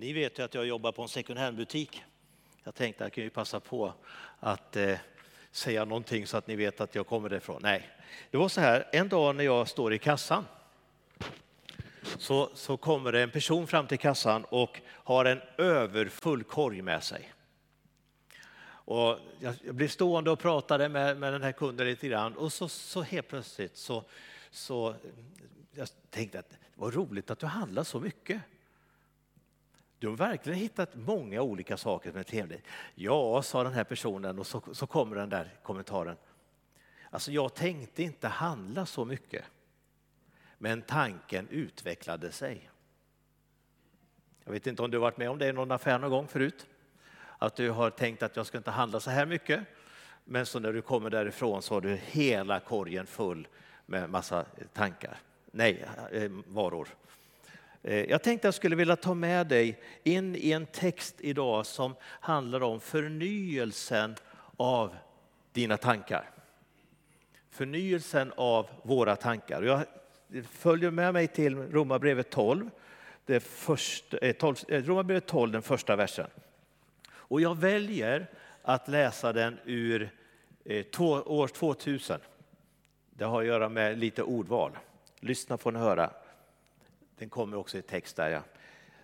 Ni vet ju att jag jobbar på en second hand-butik. Jag tänkte att jag kan ju passa på att eh, säga någonting så att ni vet att jag kommer därifrån. Nej, det var så här, en dag när jag står i kassan så, så kommer det en person fram till kassan och har en överfull korg med sig. Och jag, jag blev stående och pratade med, med den här kunden lite grann och så, så helt plötsligt så, så jag tänkte att det var roligt att du handlar så mycket. Du har verkligen hittat många olika saker som är trevligt. Ja, sa den här personen och så, så kommer den där kommentaren. Alltså jag tänkte inte handla så mycket. Men tanken utvecklade sig. Jag vet inte om du har varit med om det i någon affär någon gång förut? Att du har tänkt att jag ska inte handla så här mycket. Men så när du kommer därifrån så har du hela korgen full med massa tankar. Nej, eh, varor. Eh, jag tänkte jag skulle vilja ta med dig in i en text idag som handlar om förnyelsen av dina tankar. Förnyelsen av våra tankar. Jag följer med mig till Romarbrevet 12, det första, 12 eh, eh, Romarbrevet 12, den första versen. Och jag väljer att läsa den ur eh, år 2000. Det har att göra med lite ordval. Lyssna får ni höra. Den kommer också i text där. Ja.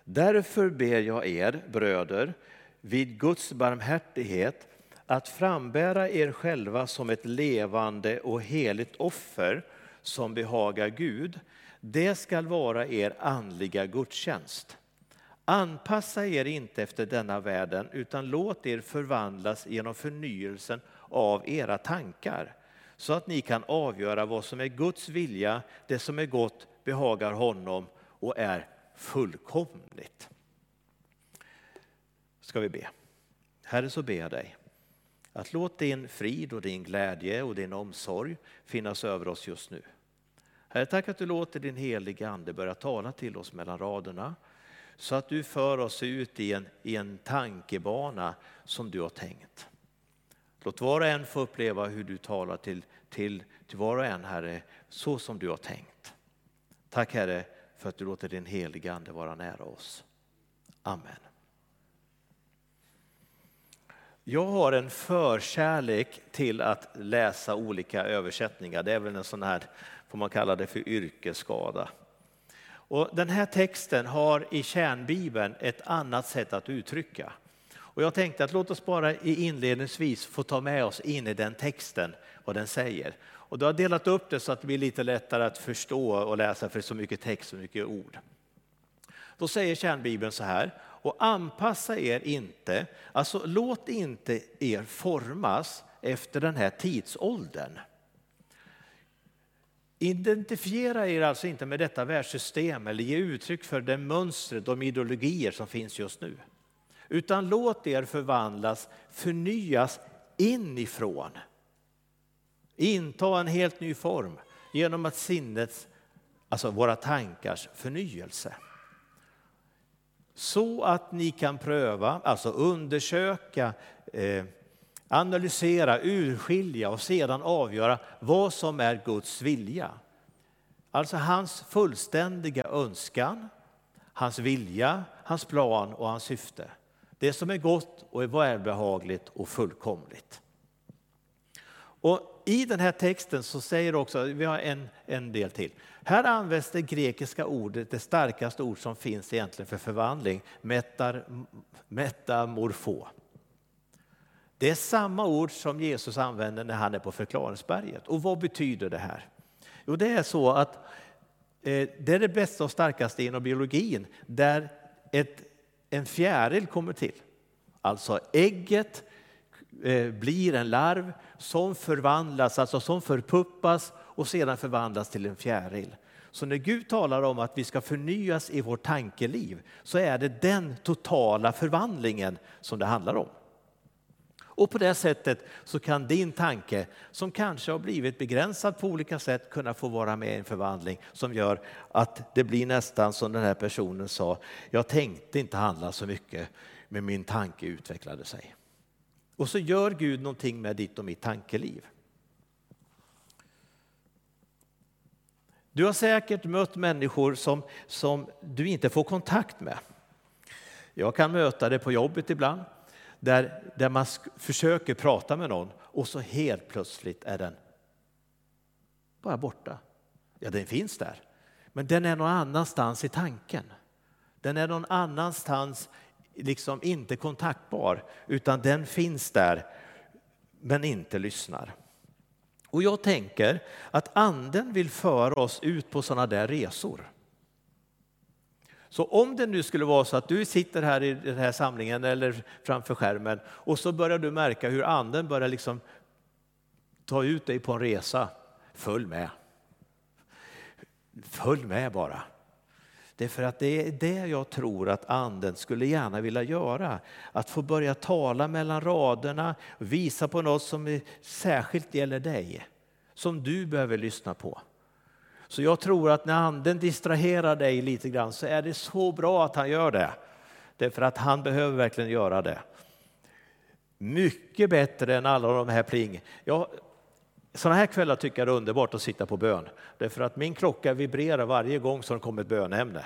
Därför ber jag er bröder vid Guds barmhärtighet att frambära er själva som ett levande och heligt offer som behagar Gud. Det skall vara er andliga gudstjänst. Anpassa er inte efter denna världen utan låt er förvandlas genom förnyelsen av era tankar så att ni kan avgöra vad som är Guds vilja, det som är gott, behagar honom och är fullkomligt. Ska vi be. Herre, så ber jag dig att låt din frid och din glädje och din omsorg finnas över oss just nu. Herre, tack att du låter din heliga Ande börja tala till oss mellan raderna så att du för oss ut i en, i en tankebana som du har tänkt. Låt var och en få uppleva hur du talar till, till, till var och en, Herre, så som du har tänkt. Tack Herre för att du låter din heliga Ande vara nära oss. Amen. Jag har en förkärlek till att läsa olika översättningar. Det är väl en sån här, får man kalla det för yrkesskada. Och den här texten har i kärnbibeln ett annat sätt att uttrycka. Och jag tänkte att låt oss bara inledningsvis få ta med oss in i den texten, vad den säger. Och du har delat upp det så att det blir lite lättare att förstå och läsa för så mycket text och mycket ord. Då säger kärnbibeln så här, och anpassa er inte, alltså låt inte er formas efter den här tidsåldern. Identifiera er alltså inte med detta världssystem eller ge uttryck för det mönster, de ideologier som finns just nu. Utan låt er förvandlas, förnyas inifrån inta en helt ny form genom att sinnets, alltså våra tankars förnyelse. Så att ni kan pröva, alltså undersöka, eh, analysera, urskilja och sedan avgöra vad som är Guds vilja. Alltså hans fullständiga önskan, hans vilja, hans plan och hans syfte. Det som är gott och är välbehagligt och fullkomligt. Och i den här texten så säger också, vi har en, en del till. Här används det grekiska ordet, det starkaste ord som finns egentligen för förvandling, metar, metamorfo. Det är samma ord som Jesus använder när han är på förklaringsberget. Och vad betyder det här? Jo, det är så att eh, det är det bästa och starkaste inom biologin där ett, en fjäril kommer till. Alltså ägget Eh, blir en larv som förvandlas, alltså som förpuppas och sedan förvandlas till en fjäril. Så när Gud talar om att vi ska förnyas i vårt tankeliv så är det den totala förvandlingen som det handlar om. Och på det sättet så kan din tanke, som kanske har blivit begränsad på olika sätt, kunna få vara med i en förvandling som gör att det blir nästan som den här personen sa, jag tänkte inte handla så mycket, men min tanke utvecklade sig. Och så gör Gud någonting med ditt och mitt tankeliv. Du har säkert mött människor som, som du inte får kontakt med. Jag kan möta det på jobbet ibland, där, där man försöker prata med någon och så helt plötsligt är den bara borta. Ja, den finns där, men den är någon annanstans i tanken. Den är någon annanstans, liksom inte kontaktbar, utan den finns där men inte lyssnar. Och jag tänker att anden vill föra oss ut på sådana där resor. Så om det nu skulle vara så att du sitter här i den här samlingen eller framför skärmen och så börjar du märka hur anden börjar liksom ta ut dig på en resa, följ med. Följ med bara. Det är för att det är det jag tror att anden skulle gärna vilja göra. Att få börja tala mellan raderna, visa på något som särskilt gäller dig. Som du behöver lyssna på. Så jag tror att när anden distraherar dig lite grann så är det så bra att han gör det. Därför att han behöver verkligen göra det. Mycket bättre än alla de här pling. Jag, sådana här kvällar tycker jag det är underbart att sitta på bön. Därför att min klocka vibrerar varje gång som det kommer ett bönämne.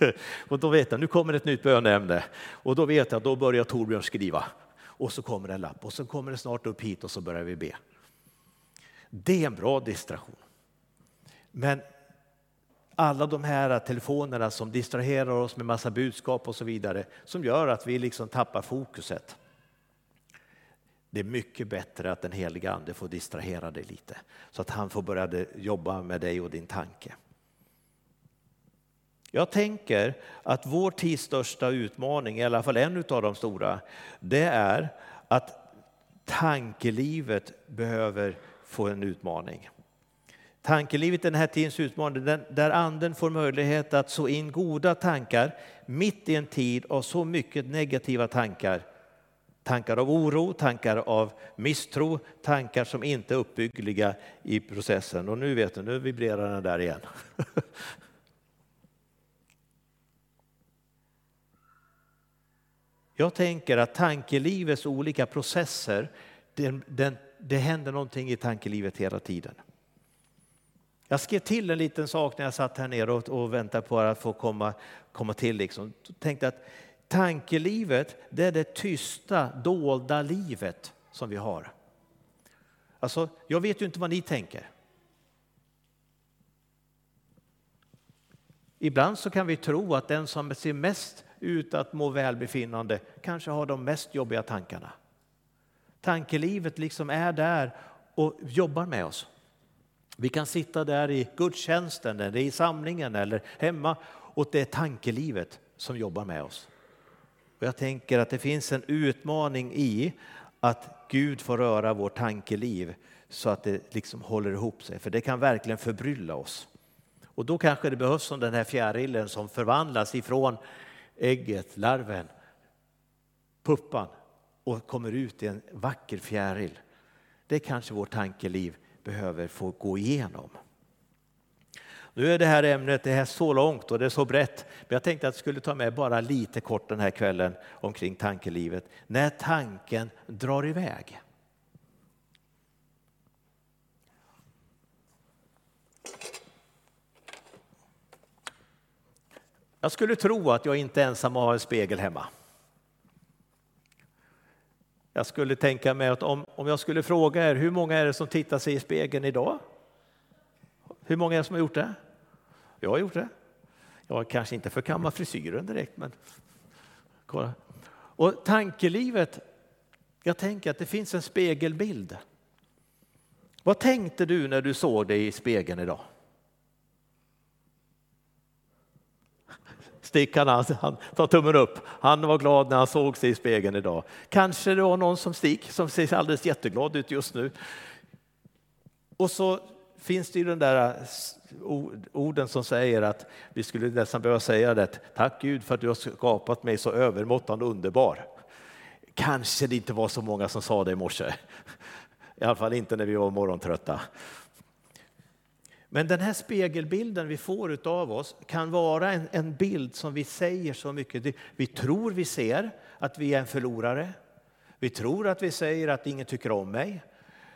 Och då vet jag, nu kommer ett nytt bönämne. Och då vet jag, att då börjar Torbjörn skriva. Och så kommer det en lapp och så kommer det snart upp hit och så börjar vi be. Det är en bra distraktion. Men alla de här telefonerna som distraherar oss med massa budskap och så vidare som gör att vi liksom tappar fokuset. Det är mycket bättre att den heliga ande får distrahera dig lite så att han får börja jobba med dig och din tanke. Jag tänker att vår tids största utmaning, i alla fall en av de stora, det är att tankelivet behöver få en utmaning. Tankelivet är den här tidens utmaning, där anden får möjlighet att så in goda tankar mitt i en tid av så mycket negativa tankar. Tankar av oro, tankar av misstro, tankar som inte är uppbyggliga i processen. Och nu vet du, nu vibrerar den där igen. Jag tänker att tankelivets olika processer, den, den, det händer någonting i tankelivet hela tiden. Jag skrev till en liten sak när jag satt här nere och, och väntade på att få komma, komma till. Liksom. Jag tänkte att tankelivet, det är det tysta, dolda livet som vi har. Alltså, jag vet ju inte vad ni tänker. Ibland så kan vi tro att den som ser mest ut att må välbefinnande kanske har de mest jobbiga tankarna. Tankelivet liksom är där och jobbar med oss. Vi kan sitta där i gudstjänsten, eller i samlingen eller hemma och det är tankelivet som jobbar med oss. Och jag tänker att det finns en utmaning i att Gud får röra vårt tankeliv så att det liksom håller ihop sig, för det kan verkligen förbrylla oss. Och då kanske det behövs som den här fjärilen som förvandlas ifrån ägget, larven, puppan och kommer ut i en vacker fjäril. Det kanske vårt tankeliv behöver få gå igenom. Nu är det här ämnet det är så långt och det är så brett, men jag tänkte att jag skulle ta med bara lite kort den här kvällen omkring tankelivet. När tanken drar iväg. Jag skulle tro att jag inte ensam har en spegel hemma. Jag skulle tänka mig att om, om jag skulle fråga er, hur många är det som tittar sig i spegeln idag? Hur många är det som har gjort det? Jag har gjort det. Jag kanske inte förkammar frisyren direkt, men kolla. Och tankelivet, jag tänker att det finns en spegelbild. Vad tänkte du när du såg dig i spegeln idag? Stickan han, han tar tummen upp. Han var glad när han såg sig i spegeln idag. Kanske det var någon som Stick, som ser alldeles jätteglad ut just nu. Och så finns det ju den där eh, orden som säger att vi skulle nästan behöva säga det. Tack Gud för att du har skapat mig så övermåttan underbar. Kanske det inte var så många som sa det i morse. I alla fall inte när vi var morgontrötta. Men den här spegelbilden vi får av oss kan vara en, en bild som vi säger så mycket. Vi tror vi ser att vi är en förlorare. Vi tror att vi säger att ingen tycker om mig.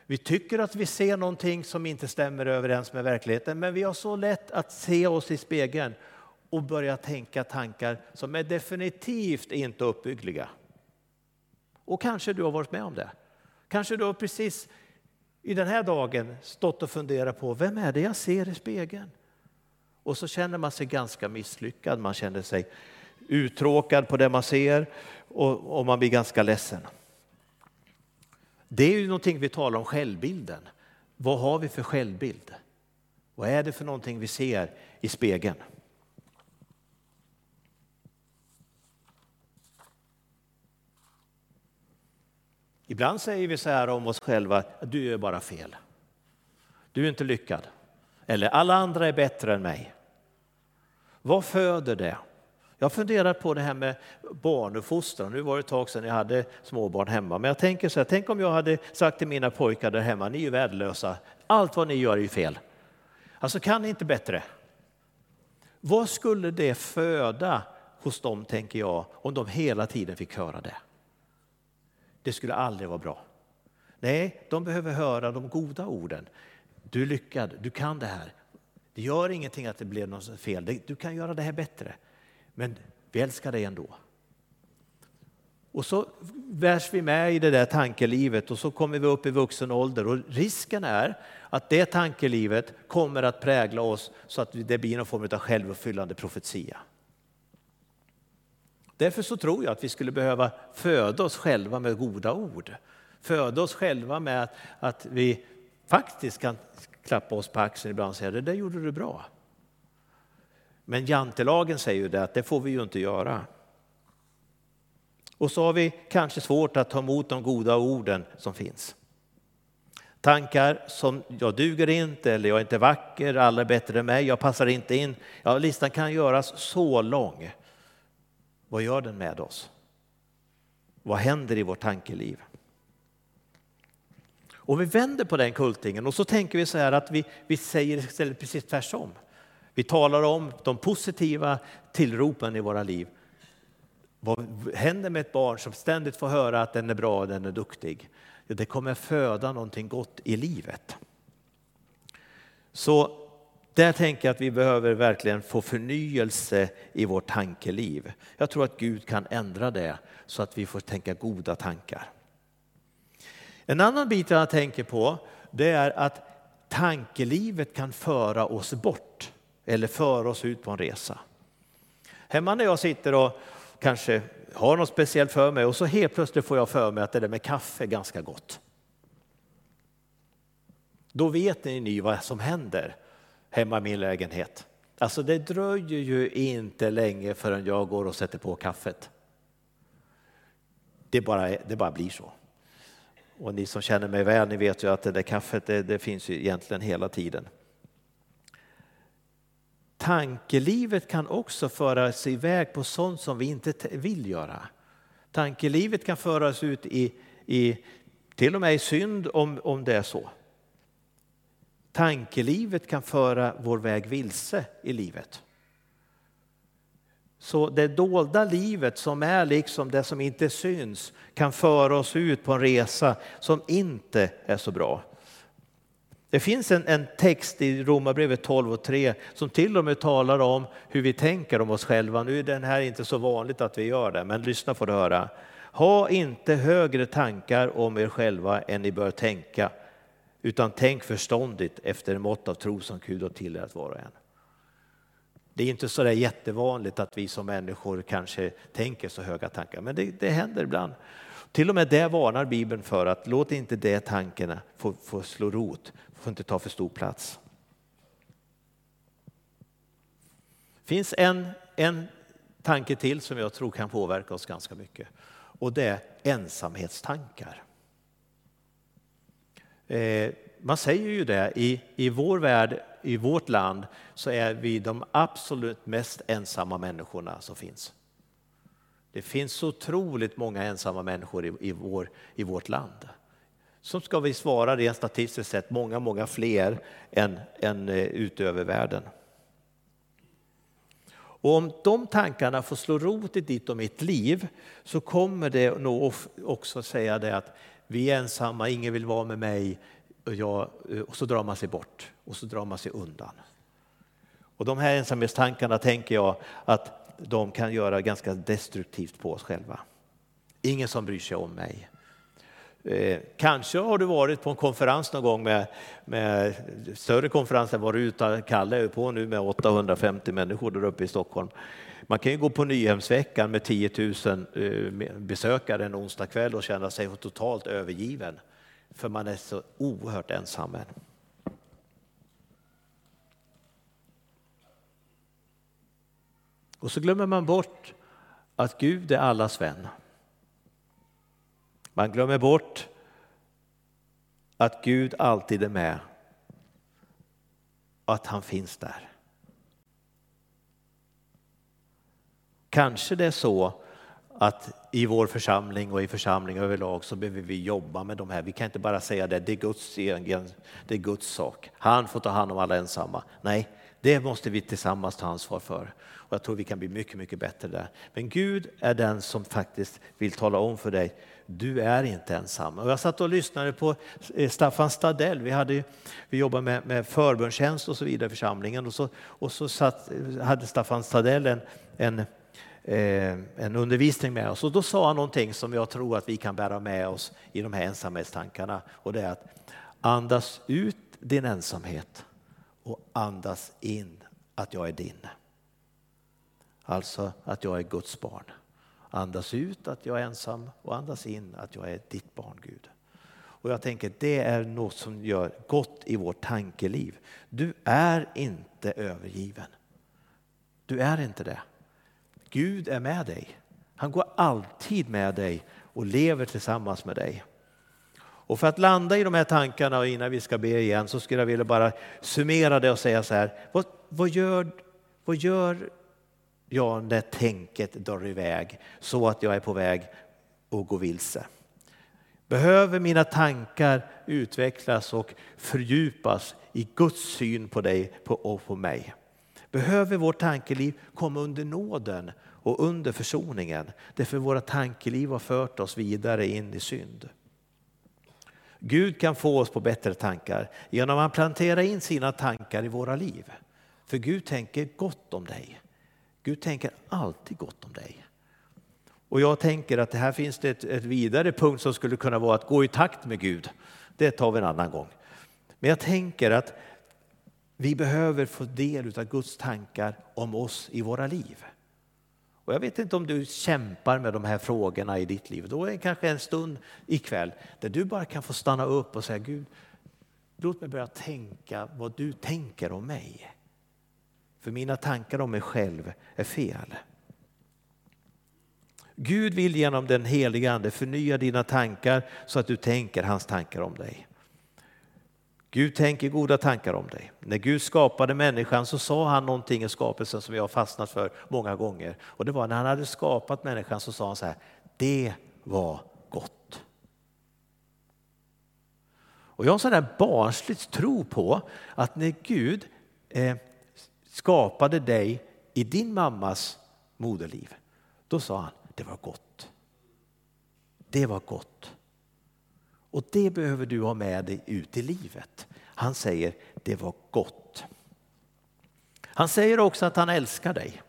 Vi tycker att vi ser någonting som inte stämmer överens med verkligheten, men vi har så lätt att se oss i spegeln och börja tänka tankar som är definitivt inte uppbyggliga. Och kanske du har varit med om det. Kanske du har precis i den här dagen stått och funderat på vem är det jag ser i spegeln? Och så känner man sig ganska misslyckad, man känner sig uttråkad på det man ser och, och man blir ganska ledsen. Det är ju någonting vi talar om självbilden. Vad har vi för självbild? Vad är det för någonting vi ser i spegeln? Ibland säger vi så här om oss själva, du är bara fel. Du är inte lyckad. Eller alla andra är bättre än mig. Vad föder det? Jag har funderat på det här med barnuppfostran. Nu var det ett tag sedan jag hade småbarn hemma. Men jag tänker så här, tänk om jag hade sagt till mina pojkar där hemma, ni är ju värdelösa. Allt vad ni gör är ju fel. Alltså kan ni inte bättre? Vad skulle det föda hos dem, tänker jag, om de hela tiden fick höra det? Det skulle aldrig vara bra. Nej, de behöver höra de goda orden. Du är lyckad, du kan det här. Det gör ingenting att det blev något fel, du kan göra det här bättre. Men vi älskar dig ändå. Och så värs vi med i det där tankelivet och så kommer vi upp i vuxen ålder och risken är att det tankelivet kommer att prägla oss så att det blir någon form av självuppfyllande profetia. Därför så tror jag att vi skulle behöva föda oss själva med goda ord. Föda oss själva med att vi faktiskt kan klappa oss på axeln ibland och säga det där gjorde du bra. Men jantelagen säger ju det att det får vi ju inte göra. Och så har vi kanske svårt att ta emot de goda orden som finns. Tankar som jag duger inte, eller jag är inte vacker, alla är bättre än mig, jag passar inte in. Ja, listan kan göras så lång. Vad gör den med oss? Vad händer i vårt tankeliv? Och vi vänder på den kultingen och så tänker vi så här att vi, vi säger istället precis tvärtom. Vi talar om de positiva tillropen i våra liv. Vad händer med ett barn som ständigt får höra att den är bra, den är duktig? Det kommer föda någonting gott i livet. Så där tänker jag att vi behöver verkligen få förnyelse i vårt tankeliv. Jag tror att Gud kan ändra det så att vi får tänka goda tankar. En annan bit jag tänker på det är att tankelivet kan föra oss bort eller föra oss ut på en resa. Hemma när jag sitter och kanske har något speciellt för mig och så helt plötsligt får jag för mig att det där med kaffe är ganska gott. Då vet ni vad som händer hemma i min lägenhet. Alltså det dröjer ju inte länge förrän jag går och sätter på kaffet. Det bara, det bara blir så. Och ni som känner mig väl, ni vet ju att det där kaffet det, det finns ju egentligen hela tiden. Tankelivet kan också föra sig iväg på sånt som vi inte vill göra. Tankelivet kan föras ut i, i till och med i synd om, om det är så. Tankelivet kan föra vår väg vilse i livet. Så det dolda livet som är liksom det som inte syns kan föra oss ut på en resa som inte är så bra. Det finns en, en text i Romarbrevet 12 och 3 som till och med talar om hur vi tänker om oss själva. Nu är den här inte så vanligt att vi gör det, men lyssna får du höra. Ha inte högre tankar om er själva än ni bör tänka, utan tänk förståndigt efter en mått av tro som Gud har tilldelat var och en. Det är inte så där jättevanligt att vi som människor kanske tänker så höga tankar, men det, det händer ibland. Till och med det varnar Bibeln för att låt inte de tankarna få, få slå rot, får inte ta för stor plats. Det finns en, en tanke till som jag tror kan påverka oss ganska mycket och det är ensamhetstankar. Eh, man säger ju det, i, i vår värld, i vårt land, så är vi de absolut mest ensamma människorna som finns. Det finns så otroligt många ensamma människor i, i, vår, i vårt land. Som ska vi svara rent statistiskt sett många, många fler än, än eh, utöver världen. Och om de tankarna får slå rot i ditt och mitt liv så kommer det nog också säga det att vi är ensamma, ingen vill vara med mig och, jag, eh, och så drar man sig bort och så drar man sig undan. Och de här ensamhetstankarna tänker jag att de kan göra ganska destruktivt på oss själva. Ingen som bryr sig om mig. Eh, kanske har du varit på en konferens någon gång med, med större konferens än vad Ruta Kalle är på nu med 850 människor där uppe i Stockholm. Man kan ju gå på Nyhemsveckan med 10 000 eh, besökare en onsdag kväll och känna sig totalt övergiven. För man är så oerhört ensam. Och så glömmer man bort att Gud är allas vän. Man glömmer bort att Gud alltid är med. och Att han finns där. Kanske det är så att i vår församling och i församling överlag så behöver vi jobba med de här. Vi kan inte bara säga det, det är Guds egen, det är Guds sak. Han får ta hand om alla ensamma. Nej, det måste vi tillsammans ta ansvar för. Och jag tror vi kan bli mycket, mycket bättre där. Men Gud är den som faktiskt vill tala om för dig, du är inte ensam. Och jag satt och lyssnade på eh, Staffan Stadell. Vi, hade, vi jobbade med, med förbönstjänst och så vidare i församlingen. Och så, och så satt, hade Staffan Stadell en, en eh, en undervisning med oss och då sa han någonting som jag tror att vi kan bära med oss i de här ensamhetstankarna och det är att andas ut din ensamhet och andas in att jag är din. Alltså att jag är Guds barn. Andas ut att jag är ensam och andas in att jag är ditt barn Gud. Och jag tänker det är något som gör gott i vårt tankeliv. Du är inte övergiven. Du är inte det. Gud är med dig. Han går alltid med dig och lever tillsammans med dig. Och för att landa i de här tankarna och innan vi ska be igen så skulle jag vilja bara summera det och säga så här. Vad, vad, gör, vad gör jag när tänket drar iväg så att jag är på väg att gå vilse? Behöver mina tankar utvecklas och fördjupas i Guds syn på dig och på mig? Behöver vårt tankeliv komma under nåden och under försoningen därför våra tankeliv har fört oss vidare in i synd? Gud kan få oss på bättre tankar genom att plantera in sina tankar i våra liv. För Gud tänker gott om dig. Gud tänker alltid gott om dig. Och jag tänker att det här finns det ett, ett vidare punkt som skulle kunna vara att gå i takt med Gud. Det tar vi en annan gång. Men jag tänker att vi behöver få del av Guds tankar om oss i våra liv. Och jag vet inte om du kämpar med de här frågorna i ditt liv. Då är det kanske en stund ikväll där du bara kan få stanna upp och säga Gud, låt mig börja tänka vad du tänker om mig. För mina tankar om mig själv är fel. Gud vill genom den heliga Ande förnya dina tankar så att du tänker hans tankar om dig. Gud tänker goda tankar om dig. När Gud skapade människan så sa han någonting i skapelsen som jag har fastnat för många gånger. Och det var när han hade skapat människan så sa han så här, det var gott. Och jag har en sån där barnsligt tro på att när Gud eh, skapade dig i din mammas moderliv, då sa han, det var gott. Det var gott. Och det behöver du ha med dig ut i livet. Han säger det var gott. Han säger också att han älskar dig.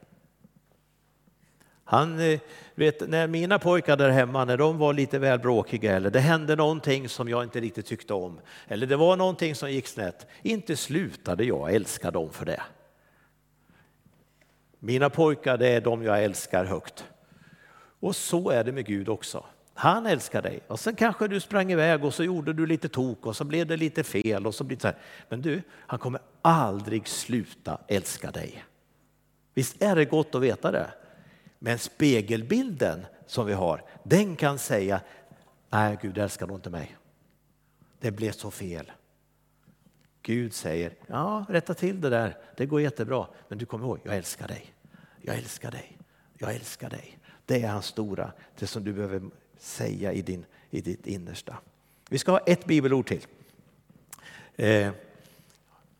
Han, eh, vet, när mina pojkar där hemma, när de var lite väl bråkiga eller det hände någonting som jag inte riktigt tyckte om eller det var någonting som gick snett, inte slutade jag älska dem för det. Mina pojkar, det är de jag älskar högt. Och så är det med Gud också. Han älskar dig. Och sen kanske du sprang iväg och så gjorde du lite tok och så blev det lite fel och så blev det så här. Men du, han kommer aldrig sluta älska dig. Visst är det gott att veta det? Men spegelbilden som vi har, den kan säga, nej Gud älskar nog inte mig. Det blev så fel. Gud säger, ja rätta till det där, det går jättebra. Men du kommer ihåg, jag älskar dig. Jag älskar dig. Jag älskar dig. Det är hans stora, det som du behöver säga i, din, i ditt innersta. Vi ska ha ett bibelord till. Eh,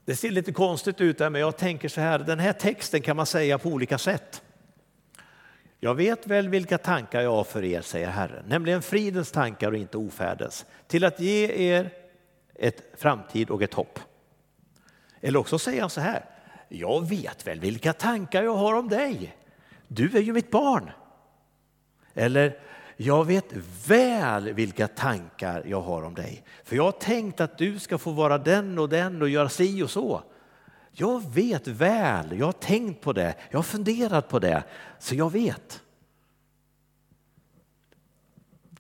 det ser lite konstigt ut där, men jag tänker så här, den här texten kan man säga på olika sätt. Jag vet väl vilka tankar jag har för er, säger Herren, nämligen fridens tankar och inte ofärdens, till att ge er ett framtid och ett hopp. Eller också säger han så här, jag vet väl vilka tankar jag har om dig. Du är ju mitt barn. Eller, jag vet väl vilka tankar jag har om dig. För jag har tänkt att du ska få vara den och den och göra si och så. Jag vet väl, jag har tänkt på det, jag har funderat på det, så jag vet.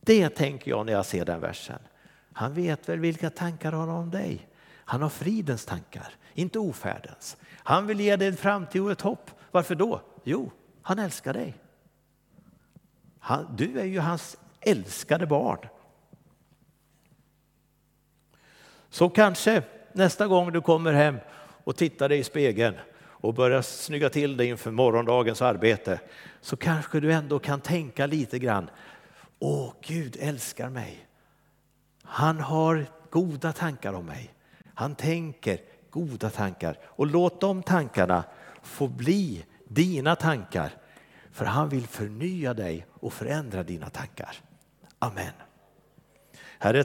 Det tänker jag när jag ser den versen. Han vet väl vilka tankar han har om dig. Han har fridens tankar, inte ofärdens. Han vill ge dig en framtid och ett hopp. Varför då? Jo, han älskar dig. Han, du är ju hans älskade barn. Så kanske nästa gång du kommer hem och tittar dig i spegeln och börjar snygga till dig inför morgondagens arbete så kanske du ändå kan tänka lite grann. Åh, Gud älskar mig. Han har goda tankar om mig. Han tänker goda tankar och låt de tankarna få bli dina tankar för han vill förnya dig och förändra dina tankar. Amen. Herre,